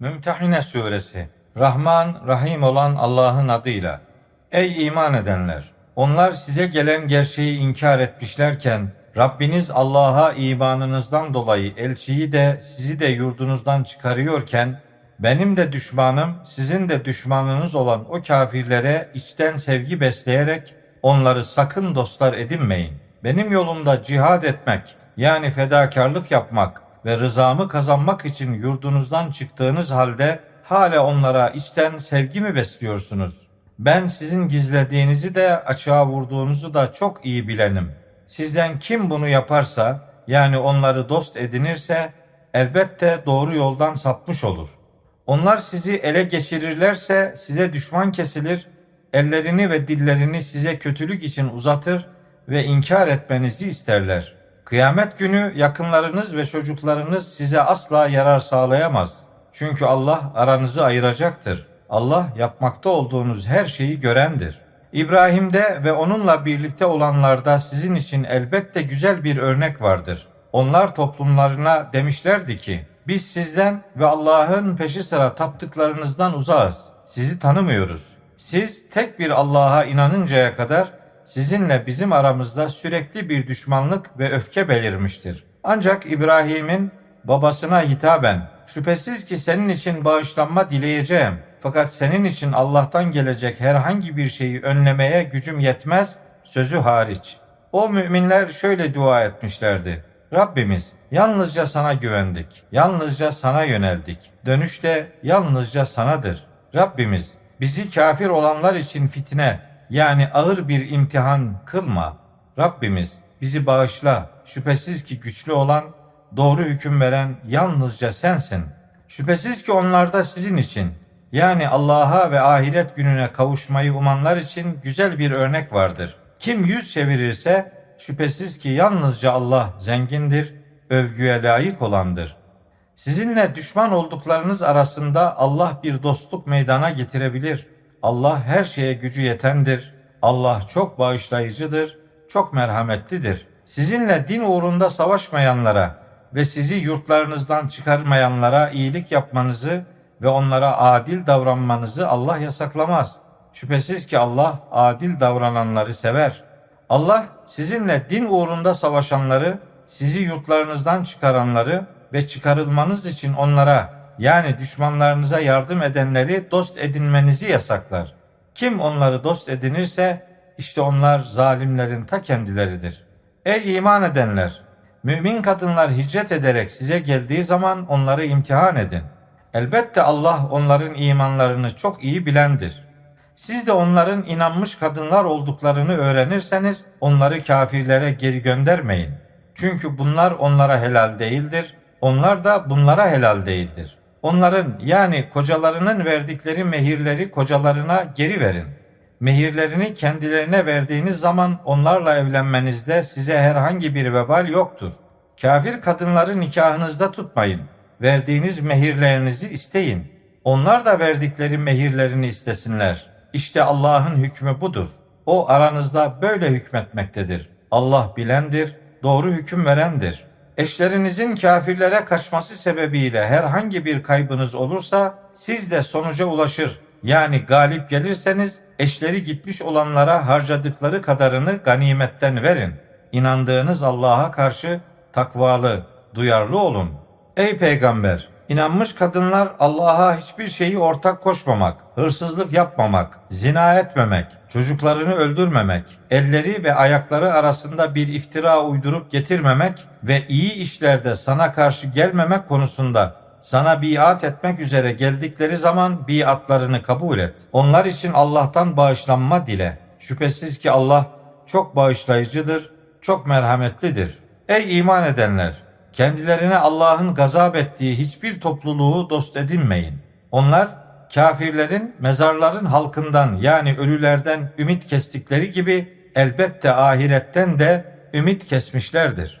Mümtehine Suresi Rahman, Rahim olan Allah'ın adıyla. Ey iman edenler! Onlar size gelen gerçeği inkar etmişlerken, Rabbiniz Allah'a imanınızdan dolayı elçiyi de sizi de yurdunuzdan çıkarıyorken, benim de düşmanım, sizin de düşmanınız olan o kafirlere içten sevgi besleyerek onları sakın dostlar edinmeyin. Benim yolumda cihad etmek, yani fedakarlık yapmak ve rızamı kazanmak için yurdunuzdan çıktığınız halde hala onlara içten sevgi mi besliyorsunuz? Ben sizin gizlediğinizi de açığa vurduğunuzu da çok iyi bilenim. Sizden kim bunu yaparsa, yani onları dost edinirse elbette doğru yoldan sapmış olur. Onlar sizi ele geçirirlerse size düşman kesilir, ellerini ve dillerini size kötülük için uzatır ve inkar etmenizi isterler. Kıyamet günü yakınlarınız ve çocuklarınız size asla yarar sağlayamaz. Çünkü Allah aranızı ayıracaktır. Allah yapmakta olduğunuz her şeyi görendir. İbrahim'de ve onunla birlikte olanlarda sizin için elbette güzel bir örnek vardır. Onlar toplumlarına demişlerdi ki, biz sizden ve Allah'ın peşi sıra taptıklarınızdan uzağız. Sizi tanımıyoruz. Siz tek bir Allah'a inanıncaya kadar sizinle bizim aramızda sürekli bir düşmanlık ve öfke belirmiştir. Ancak İbrahim'in babasına hitaben şüphesiz ki senin için bağışlanma dileyeceğim. Fakat senin için Allah'tan gelecek herhangi bir şeyi önlemeye gücüm yetmez sözü hariç. O müminler şöyle dua etmişlerdi. Rabbimiz yalnızca sana güvendik. Yalnızca sana yöneldik. Dönüşte yalnızca sanadır. Rabbimiz bizi kafir olanlar için fitne yani ağır bir imtihan kılma. Rabbimiz bizi bağışla. Şüphesiz ki güçlü olan, doğru hüküm veren yalnızca sensin. Şüphesiz ki onlarda sizin için yani Allah'a ve ahiret gününe kavuşmayı umanlar için güzel bir örnek vardır. Kim yüz çevirirse şüphesiz ki yalnızca Allah zengindir, övgüye layık olandır. Sizinle düşman olduklarınız arasında Allah bir dostluk meydana getirebilir. Allah her şeye gücü yetendir. Allah çok bağışlayıcıdır, çok merhametlidir. Sizinle din uğrunda savaşmayanlara ve sizi yurtlarınızdan çıkarmayanlara iyilik yapmanızı ve onlara adil davranmanızı Allah yasaklamaz. Şüphesiz ki Allah adil davrananları sever. Allah sizinle din uğrunda savaşanları, sizi yurtlarınızdan çıkaranları ve çıkarılmanız için onlara yani düşmanlarınıza yardım edenleri dost edinmenizi yasaklar. Kim onları dost edinirse işte onlar zalimlerin ta kendileridir. Ey iman edenler! Mümin kadınlar hicret ederek size geldiği zaman onları imtihan edin. Elbette Allah onların imanlarını çok iyi bilendir. Siz de onların inanmış kadınlar olduklarını öğrenirseniz onları kafirlere geri göndermeyin. Çünkü bunlar onlara helal değildir. Onlar da bunlara helal değildir. Onların yani kocalarının verdikleri mehirleri kocalarına geri verin. Mehirlerini kendilerine verdiğiniz zaman onlarla evlenmenizde size herhangi bir vebal yoktur. Kafir kadınları nikahınızda tutmayın. Verdiğiniz mehirlerinizi isteyin. Onlar da verdikleri mehirlerini istesinler. İşte Allah'ın hükmü budur. O aranızda böyle hükmetmektedir. Allah bilendir, doğru hüküm verendir.'' Eşlerinizin kafirlere kaçması sebebiyle herhangi bir kaybınız olursa siz de sonuca ulaşır. Yani galip gelirseniz eşleri gitmiş olanlara harcadıkları kadarını ganimetten verin. İnandığınız Allah'a karşı takvalı, duyarlı olun. Ey peygamber! İnanmış kadınlar Allah'a hiçbir şeyi ortak koşmamak, hırsızlık yapmamak, zina etmemek, çocuklarını öldürmemek, elleri ve ayakları arasında bir iftira uydurup getirmemek ve iyi işlerde sana karşı gelmemek konusunda sana biat etmek üzere geldikleri zaman biatlarını kabul et. Onlar için Allah'tan bağışlanma dile. Şüphesiz ki Allah çok bağışlayıcıdır, çok merhametlidir. Ey iman edenler! Kendilerine Allah'ın gazap ettiği hiçbir topluluğu dost edinmeyin. Onlar kafirlerin mezarların halkından yani ölülerden ümit kestikleri gibi elbette ahiretten de ümit kesmişlerdir.